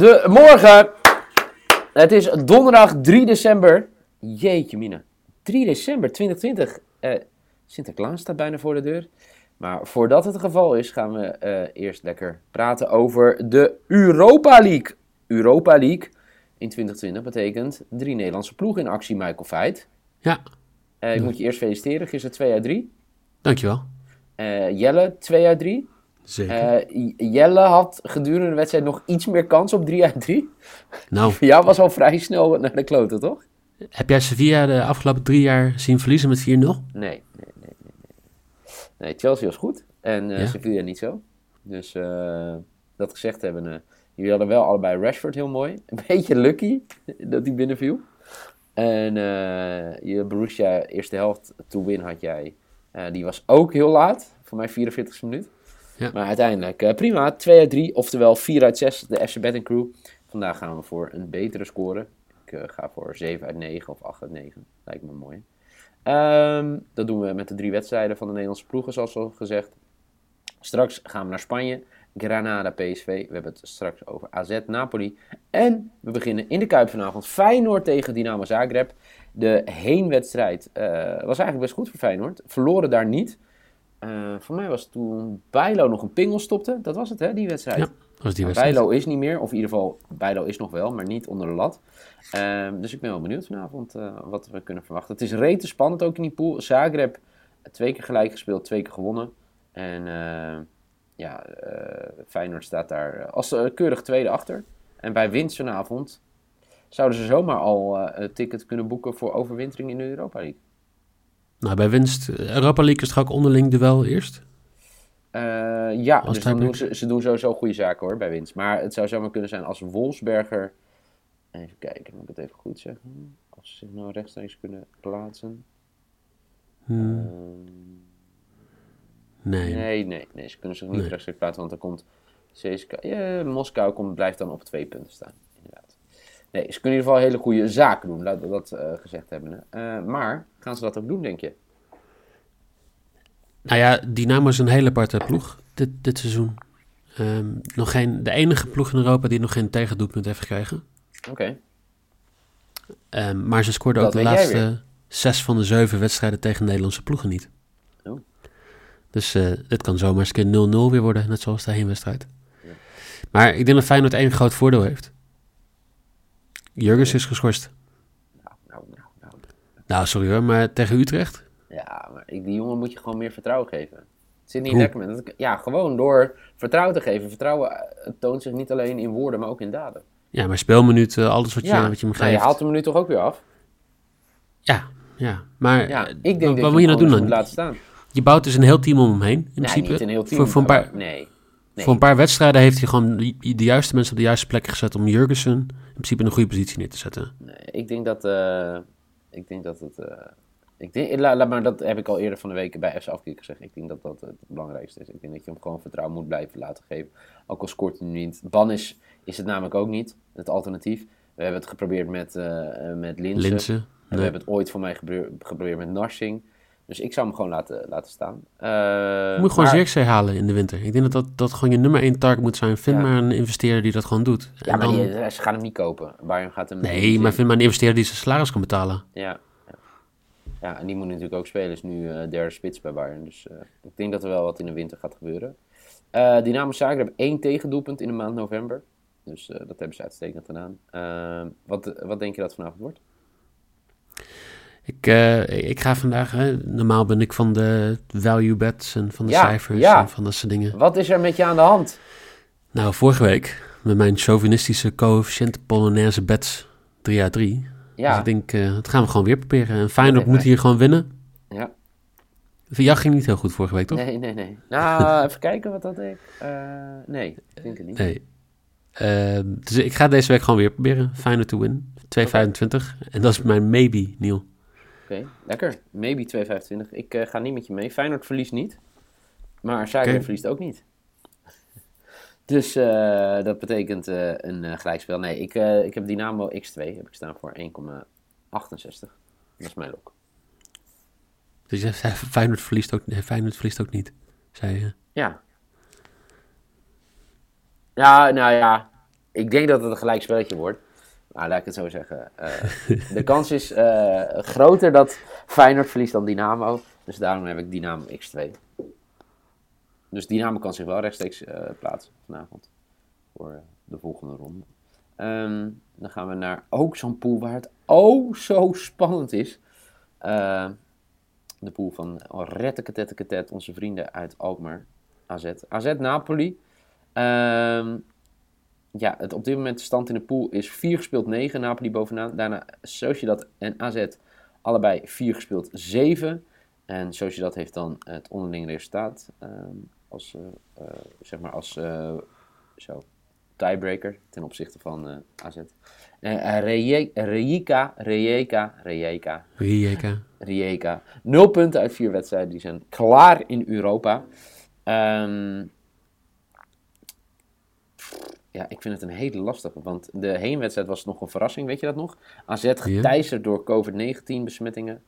Goedemorgen. Het is donderdag 3 december. Jeetje mina. 3 december 2020. Eh, Sinterklaas staat bijna voor de deur. Maar voordat het het geval is, gaan we eh, eerst lekker praten over de Europa League. Europa League in 2020 betekent drie Nederlandse ploegen in actie, Michael Feit. Ja, Eh, ik moet je eerst feliciteren. Gisteren 2 uit 3. dankjewel. Jelle 2 uit 3. Zeker. Eh, Jelle had gedurende de wedstrijd nog iets meer kans op 3 uit 3. nou, Voor jou was al vrij snel naar de kloten, toch? heb jij Sevilla de afgelopen drie jaar zien verliezen met 4-0? Nee, nee, nee, nee. Nee, nee Chelsea was goed en eh Ja. Sevilla niet zo. Dus eh, dat gezegd hebben, eh, jullie hadden wel allebei Rashford heel mooi. Een beetje lucky dat hij binnenviel. En je Borussia eerste helft to win had jij. Die was ook heel laat, voor mij 44e minuut. Maar uiteindelijk eh, prima, 2 uit 3, oftewel 4 uit 6, de FC Betting Crew. Vandaag gaan we voor een betere score. Ik eh, ga voor 7 uit 9 of 8 uit 9. Lijkt me mooi. Ehm, dat doen we met de drie wedstrijden van de Nederlandse ploegen, zoals al gezegd. Straks gaan we naar Spanje. Granada, PSV. We hebben het straks over AZ, Napoli. En we beginnen in de Kuip vanavond. Feyenoord tegen Dynamo Zagreb. De heenwedstrijd eh, was eigenlijk best goed voor Feyenoord. Verloren daar niet. Eh, voor mij was toen Bijlo nog een pingel stopte. Dat was het, hè, die wedstrijd. Ja, dat was die Maar wedstrijd. Bijlo is niet meer, of in ieder geval, Bijlo is nog wel, maar niet onder de lat. Ehm, dus ik ben wel benieuwd vanavond eh, wat we kunnen verwachten. Het is rete spannend ook in die pool. Zagreb twee keer gelijk gespeeld, twee keer gewonnen. En eh, ja, Feyenoord staat daar als keurig tweede achter. En bij winst vanavond zouden ze zomaar al een ticket kunnen boeken voor overwintering in de Europa League. Nou, bij winst, eh, Europa League is ook onderling duel eerst? Eh, ja, Als dus dan doen ze, ze doen sowieso goede zaken hoor, bij winst. Maar het zou zomaar kunnen zijn als Wolfsberger... Even kijken, moet ik het even goed zeggen? Als ze zich nou rechtstreeks kunnen plaatsen. Hmm, Ehm, nee. nee, nee, nee, ze kunnen zich niet Nee. rechtstreeks plaatsen, want dan komt CSKA... Ja, Moskou komt, blijft dan op twee punten staan. Nee, ze kunnen in ieder geval hele goede zaken doen, laten we dat eh, gezegd hebben. Eh, maar, gaan ze dat ook doen, denk je? Nou ja, Dynamo is een hele aparte ploeg dit, dit seizoen. Ehm, nog geen, de enige ploeg in Europa die nog geen tegendoelpunt heeft gekregen. Oké. Ehm, maar ze scoorden ook de laatste zes van de zeven wedstrijden tegen Nederlandse ploegen niet. Oh. Dus eh dit kan zomaar eens een keer 0-0 weer worden, net zoals de heenwedstrijd. Ja. Maar ik denk dat Feyenoord één groot voordeel heeft. Jurgens is geschorst. Nou, nou, nou, nou. Nou, sorry hoor, maar tegen Utrecht? Ja, maar die jongen moet je gewoon meer vertrouwen geven. Het zit niet Hoe? lekker met. Ja, gewoon door vertrouwen te geven. Vertrouwen eh, toont zich niet alleen in woorden, maar ook in daden. Ja, maar speelminuten, alles wat je, ja, wat je hem nou, je geeft. haalt hem nu toch ook weer af? Ja, ja. Maar Ja, eh, ik denk wat, je moet je nou doen dan? laten staan. Je bouwt dus een heel team om hem heen, in Nee, principe. niet een heel team. Voor, voor, een paar, Nee. Nee. voor een paar wedstrijden heeft hij gewoon de, juiste mensen op de juiste plek gezet om Jurgensen in principe in een goede positie neer te zetten. Nee, ik denk dat... eh, ik denk dat het... eh, ik denk, la, la- maar dat heb ik al eerder van de week bij FC Afkiek gezegd. Ik denk dat dat het belangrijkste is. Ik denk dat je hem gewoon vertrouwen moet blijven laten geven. Ook al scoort hij nu niet. Ban is, is het namelijk ook niet, het alternatief. We hebben het geprobeerd met, eh met. Linsen. En we hebben het ooit voor mij geprobeerd met Narsing. Dus ik zou hem gewoon laten, laten staan. Eh, Je moet gewoon maar- Zirkzee halen in de winter. Ik denk dat dat, dat gewoon je nummer één target moet zijn. Vind Ja. maar een investeerder die dat gewoon doet. Ja, En maar dan- die, eh, ze gaan hem niet kopen. Bayern gaat hem nee, maar vind maar een investeerder die zijn salaris kan betalen. Ja, ja. ja, en die moet natuurlijk ook spelen. Is nu eh, derde spits bij Bayern. Dus eh, ik denk dat er wel wat in de winter gaat gebeuren. Eh Dynamo Zagreb één tegendoelpunt in de maand november. Dus eh, dat hebben ze uitstekend gedaan. Eh, wat, wat denk je dat vanavond wordt? Ik, eh, ik ga vandaag, hè, normaal ben ik van de value bets en van de Ja, cijfers ja. en van dat soort dingen. Wat is er met je aan de hand? Nou, vorige week met mijn chauvinistische coëfficiënt Polonaise bets 3 uit 3. Dus Ja, ik denk, eh, dat gaan we gewoon weer proberen. En Feyenoord moet hier gewoon winnen. ja. Jou ging niet heel goed vorige week, toch? Nee, nee, nee. Nou, even kijken wat dat ik. eh nee, ik denk het niet. Nee. Eh, dus ik ga deze week gewoon weer proberen. Feyenoord to win. 2,25. En dat is mijn maybe, Neil. Oké, lekker. Maybe 2,25. Ik eh, ga niet met je mee. Feyenoord verliest niet. Maar Zagreb verliest ook niet. Dus eh, dat betekent eh, een gelijkspel. Nee, ik, ik heb Dynamo X2 heb ik staan voor 1,68. Dat is mijn lok. Dus je zei, Feyenoord verliest ook, Feyenoord verliest ook niet, zei je. Ja. Ja, nou ja. ik denk dat het een gelijk spelletje wordt. Maar laat ik het zo zeggen. Eh, de kans is eh, groter dat Feyenoord verliest dan Dynamo. Dus daarom heb ik Dynamo x2. Dus Dynamo kan zich wel rechtstreeks eh, plaatsen vanavond. Voor de volgende ronde. Ehm, dan gaan we naar ook zo'n pool waar het oh zo spannend is. De pool van Retteketetteketet, onze vrienden uit Alkmaar. AZ. AZ Napoli. Ehm, ja, het, op dit moment de stand in de pool is 4 gespeeld 9, Napoli bovenaan. Daarna Sociedad en AZ allebei 4 gespeeld 7. En Sociedad heeft dan het onderling resultaat ehm, als, eh, eh, zeg maar als eh, zo, tiebreaker ten opzichte van AZ. Rijeka, Rijeka, Rijeka, Rijeka. Rijeka. Nul punten uit vier wedstrijden. Die zijn klaar in Europa. Ehm, ja, ik vind het een hele lastige. Want de heenwedstrijd was nog een verrassing, weet je dat nog? AZ geteisterd door COVID-19 besmettingen.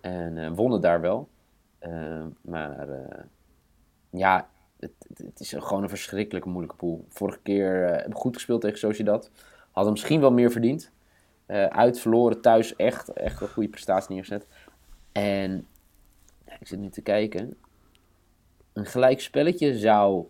En eh, wonnen daar wel. Eh, maar eh, ja, het, het- is gewoon een verschrikkelijke moeilijke pool. Vorige keer eh, hebben goed gespeeld tegen Sociedad. Hadden misschien wel meer verdiend. Uit, verloren, thuis echt, echt een goede prestatie neergezet. En ik zit nu te kijken. Een gelijk spelletje zou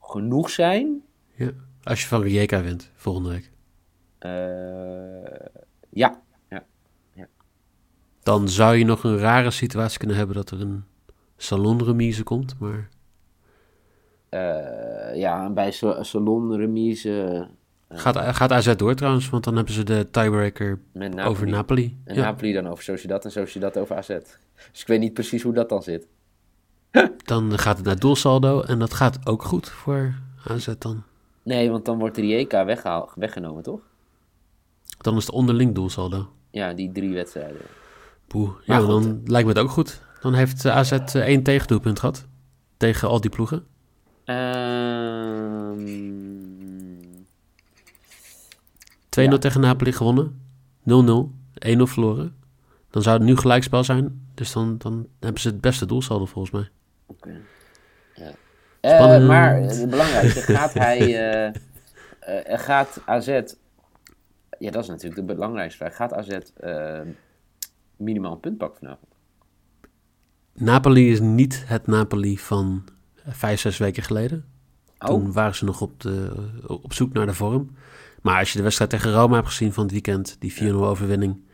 genoeg zijn. Ja. Als je van Rijeka wint, volgende week. Eh, ja, Dan zou je nog een rare situatie kunnen hebben dat er een salonremise komt. Maar eh, ja, bij sa- salon remise gaat, gaat AZ door trouwens, want dan hebben ze de tiebreaker Napoli. over Napoli. En Ja. Napoli dan over Sociedad en Sociedad over AZ. Dus ik weet niet precies hoe dat dan zit. Dan gaat het naar doelsaldo en dat gaat ook goed voor AZ dan. Nee, want dan wordt Rijeka weggehaald, weggenomen, toch? Dan is het onderling doelsaldo. Ja, die drie wedstrijden. Poeh. Maar Ja, goed, dan lijkt me het ook goed. Dan heeft eh, AZ eh, één tegendoelpunt gehad. Tegen al die ploegen. Ehm 2-0 Ja. tegen Napoli gewonnen. 0-0. 1-0 verloren. Dan zou het nu gelijkspel zijn. Dus dan, dan hebben ze het beste doelsaldo volgens mij. Oké. Ja. Eh, Spannend. maar eh, het belangrijkste, gaat hij, eh, eh, gaat AZ, ja dat is natuurlijk de belangrijkste vraag, gaat AZ eh, minimaal een punt pakken vanavond? Napoli is niet het Napoli van eh, vijf, zes weken geleden. Toen Oh, waren ze nog op, de, op zoek naar de vorm. Maar als je de wedstrijd tegen Roma hebt gezien van het weekend, die 4-0 overwinning.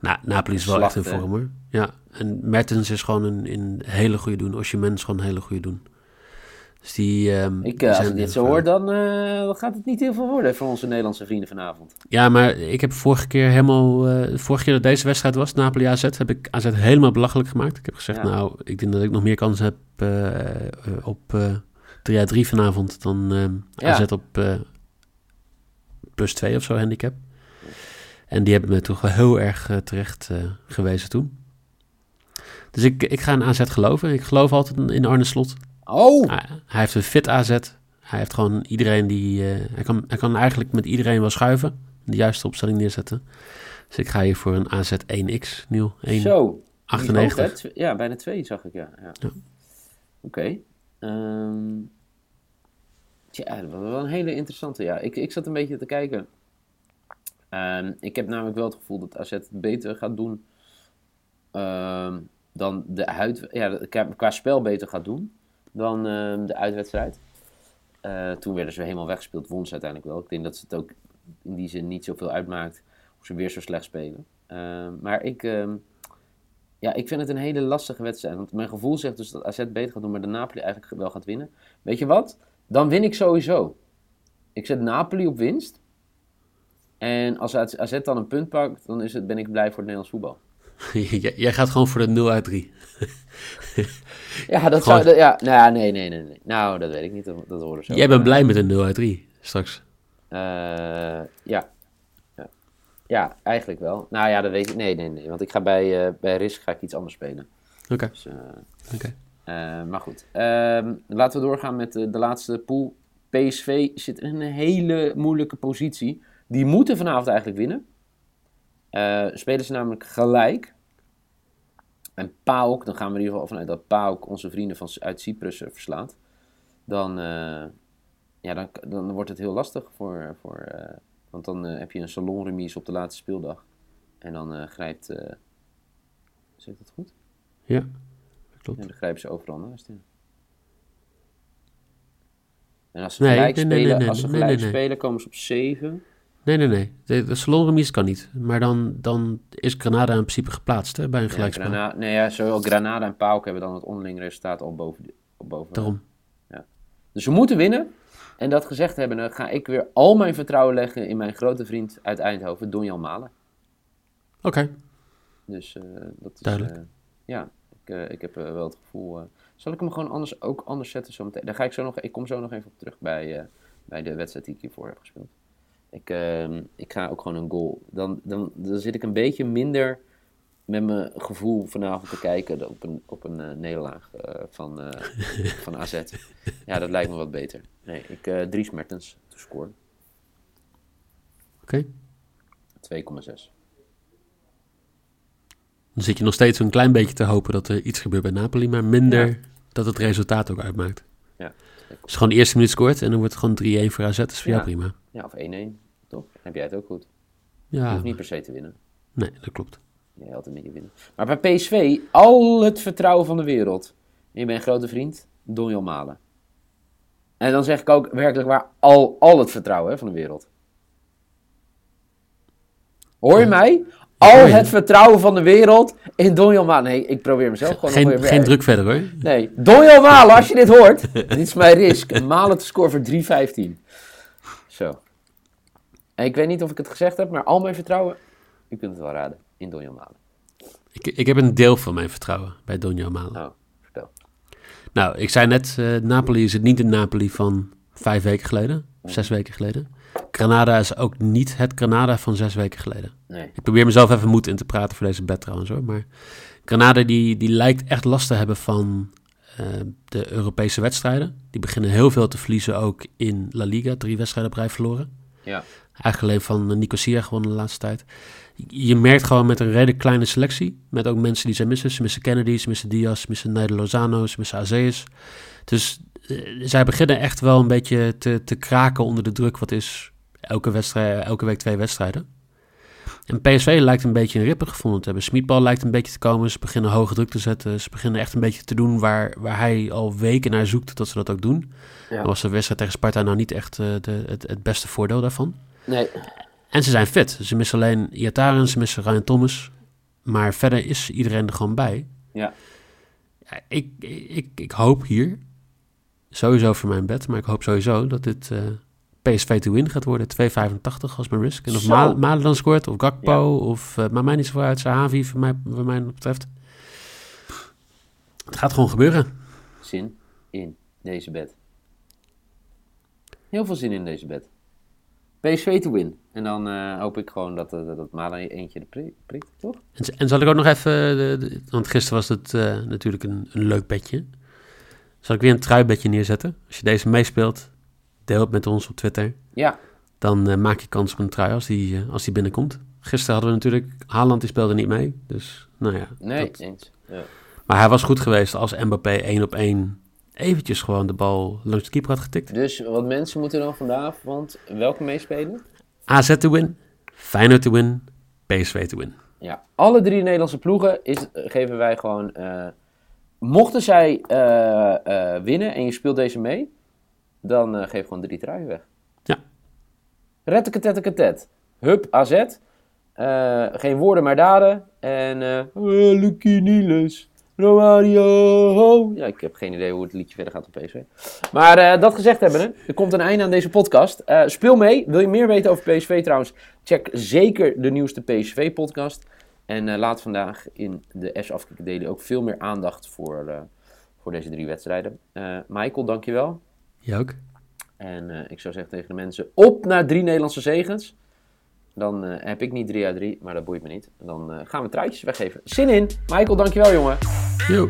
Nou, Napoli is wel echt in vorm hoor. Ja, en Mertens is gewoon een, een hele goede doen. Osimhen is gewoon een hele goede doen. Dus die, ehm, ik, eh, als ik dit zo hoor, dan eh, gaat het niet heel veel worden voor onze Nederlandse vrienden vanavond. Ja, maar ik heb vorige keer helemaal... eh vorige keer dat deze wedstrijd was, Napoli AZ, heb ik AZ helemaal belachelijk gemaakt. Ik heb gezegd, Ja. nou, ik denk dat ik nog meer kans heb eh, eh, op eh 3 uit 3 vanavond dan eh, Ja. AZ op eh, plus 2 of zo handicap. En die hebben me toch wel heel erg eh, terecht eh, gewezen toen. Dus ik, ik ga in AZ geloven. Ik geloof altijd in Arne Slot. Oh, Hij, hij heeft een fit AZ. Hij heeft gewoon iedereen die... eh, hij, kan, hij kan eigenlijk met iedereen wel schuiven. De juiste opstelling neerzetten. Dus ik ga hier voor een AZ 1x, Niel. 1,98. zo. Die is hoog, hè? Tw- ja, bijna twee zag ik, ja. ja. Ja. Oké. Ehm, tja, dat was wel een hele interessante. Ja, ik, ik zat een beetje te kijken. Ehm, ik heb namelijk wel het gevoel dat AZ het beter gaat doen ehm, dan de uit, ja, qua spel beter gaat doen dan ehm, de uitwedstrijd. Eh, toen werden ze helemaal weggespeeld, won ze uiteindelijk wel. Ik denk dat ze het ook in die zin niet zoveel uitmaakt hoe ze weer zo slecht spelen. Ehm, maar ik, ehm, ja, ik vind het een hele lastige wedstrijd. Want mijn gevoel zegt dus dat AZ beter gaat doen, maar de Napoli eigenlijk wel gaat winnen. Weet je wat? Dan win ik sowieso. Ik zet Napoli op winst. En als AZ dan een punt pakt, dan is het, ben ik blij voor het Nederlands voetbal. Jij gaat gewoon voor de 0 uit 3. Ja, dat Gewoon- zou... ja, nou, ja, nee, nee, nee, nee. Nou, dat weet ik niet. Dat, dat horen zo. Jij bent blij met een 0 uit 3 straks. Eh, ja. ja. Ja, eigenlijk wel. Nou ja, dat weet ik. Nee, nee, nee. Want ik ga bij, eh, bij Risk ga ik iets anders spelen. Oké, Dus, eh, oké. eh, maar goed. Ehm, laten we doorgaan met de, de laatste pool. PSV zit in een hele moeilijke positie. Die moeten vanavond eigenlijk winnen. Eh, spelen ze namelijk gelijk. En PAOK, dan gaan we in ieder geval vanuit dat PAOK onze vrienden van, uit Cyprus eh, verslaat. Dan, eh, ja, dan, dan wordt het heel lastig voor... voor want dan heb je een salonremise op de laatste speeldag. En dan grijpt... zeg dat goed? Ja, klopt. Dan grijpen ze overal naast. Ja. En als ze gelijk, spelen, als ze gelijk spelen, komen ze op 7. Nee, nee, nee. De, de salonremise kan niet. Maar dan, dan is Granada in principe geplaatst hè, bij een Ja, gelijkspel. Grana nee, ja, zowel Granada en PAOK hebben dan het onderling resultaat al boven. Op boven. Daarom. Dus we moeten winnen. En dat gezegd hebben, dan ga ik weer al mijn vertrouwen leggen in mijn grote vriend uit Eindhoven, Donjan Malen. Oké. Dus eh, dat is... Duidelijk. eh, ja, ik, eh, ik heb wel het gevoel... zal ik hem gewoon anders, ook anders zetten zometeen? Daar ga ik zo nog... Ik kom zo nog even op terug bij, bij de wedstrijd die ik hiervoor heb gespeeld. Ik, ehm, ik ga ook gewoon een goal. Dan, dan, dan zit ik een beetje minder met mijn gevoel vanavond te kijken op een, op een eh, nederlaag eh, van, eh, van AZ. Ja, dat lijkt me wat beter. Nee, ik Dries Mertens te scoren. Oké. 2,6. Dan zit je nog steeds een klein beetje te hopen dat er iets gebeurt bij Napoli, maar minder Ja. dat het resultaat ook uitmaakt. Ja, Als je gewoon de eerste minuut scoort en dan wordt het gewoon 3-1 voor AZ, dat is voor Ja. jou prima. ja of 1-1, toch? Heb jij het ook goed? Je Ja, hoeft niet per se te winnen. nee, dat klopt. Jij had beetje winnen. Maar bij PSV, al het vertrouwen van de wereld. Je bent grote vriend, Donjon Malen. En dan zeg ik ook werkelijk waar, al, al het vertrouwen hè, van de wereld. Hoor je Ja. mij? Al je. het vertrouwen van de wereld in Donjon Malen. Nee, ik probeer mezelf gewoon nog Geen, weer geen druk verder hoor. Nee, Donjon Malen, als je dit hoort. dit is mijn risk. Malen te scoren voor 3-15. Zo. En ik weet niet of ik het gezegd heb, maar al mijn vertrouwen, u kunt het wel raden, in Donjon Malen. Ik, ik heb een deel van mijn vertrouwen bij Donjo Malen. Oh, vertel. Nou, ik zei net, eh, Napoli is het niet de Napoli van vijf weken geleden, of zes weken geleden. Granada is ook niet het Granada van zes weken geleden. Nee. Ik probeer mezelf even moed in te praten voor deze bed trouwens hoor. Maar Granada die, die lijkt echt last te hebben van eh, de Europese wedstrijden. Die beginnen heel veel te verliezen ook in La Liga. Drie wedstrijden op rij verloren. Ja. Eigenlijk alleen van eh, Nicosia gewonnen de laatste tijd. Je merkt gewoon met een redelijk kleine selectie. Met ook mensen die zij missen. Ze missen Kennedy, missen Diaz, ze missen Neder Lozano, ze missen Azeus. Dus eh, zij beginnen echt wel een beetje te, te kraken onder de druk. Wat is elke, wedstrijd, elke week twee wedstrijden. En PSV lijkt een beetje een rippen gevonden te hebben. Smietbal lijkt een beetje te komen. Ze beginnen hoge druk te zetten. Ze beginnen echt een beetje te doen waar, waar hij al weken naar zoekt dat ze dat ook doen. Ja. Dan was de wedstrijd tegen Sparta nou niet echt eh, de, het, het beste voordeel daarvan. Nee. En ze zijn fit. Ze missen alleen Iataren, ze missen Ryan Thomas. Maar verder is iedereen er gewoon bij. Ja. Ja, ik, ik, ik hoop hier, sowieso voor mijn bed, maar ik hoop sowieso dat dit eh, PSV to win gaat worden. 2,85 als mijn risk. En of. Ma- Malen dan scoort, of Gakpo, Ja. of uh, maar mij niet zo uit, Sahavi, voor mij, mij betreft. Het gaat gewoon gebeuren. Zin in deze bed. Heel veel zin in deze bed. PSV to win. En dan eh, hoop ik gewoon dat, dat, dat Malen eentje de prikt, toch? En, zal ik ook nog even, eh, de, de- want gisteren was het eh, natuurlijk een, een leuk bedje. Zal ik weer een truibedje neerzetten? Als je deze meespeelt, deel het met ons op Twitter. Ja. Dan eh, maak je kans op een trui als die, eh, als die binnenkomt. Gisteren hadden we natuurlijk, Haaland die speelde niet mee. Dus nou ja. Nee, dat- eens. Ja. maar hij was goed geweest als Mbappé één op één eventjes gewoon de bal langs de keeper had getikt. Dus wat mensen moeten dan vanavond welke meespelen? AZ te win, Feyenoord te win, PSV te win. Ja, alle drie Nederlandse ploegen is, geven wij gewoon. eh, mochten zij winnen en je speelt deze mee, dan eh geef gewoon drie truien weg. Ja. Retteketetteketet. Hup, AZ. Eh, geen woorden maar daden. En. eh, Lucky Niels. Romario. Ja, ik heb geen idee hoe het liedje verder gaat op PSV. Maar dat gezegd hebben, er komt een einde aan deze podcast. Eh, speel mee. Wil je meer weten over PSV trouwens? Check zeker de nieuwste PSV-podcast. En laat vandaag in de S Afkikken Daily ook veel meer aandacht voor, voor deze drie wedstrijden. Michael, dankjewel. Je ook? En eh, ik zou zeggen tegen de mensen, op naar drie Nederlandse zegens. Dan eh, heb ik niet 3 uit 3, maar dat boeit me niet. Dan eh, gaan we truitjes weggeven. Zin in. Michael, dankjewel jongen. Yo.